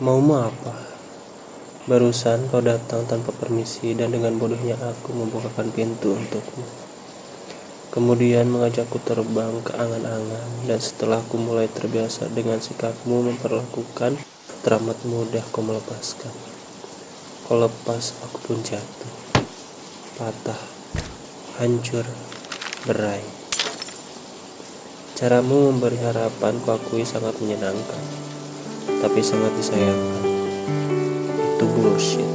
Maumu apa? Barusan kau datang tanpa permisi dan dengan bodohnya aku membukakan pintu untukmu. Kemudian mengajakku terbang ke angan-angan dan setelah aku mulai terbiasa dengan sikapmu memperlakukan teramat mudah kau melepaskan. Kau lepas aku pun jatuh. Patah, hancur, berai. Caramu memberi harapan kuakui sangat menyenangkan tapi sangat disayangkan. Itu bullshit.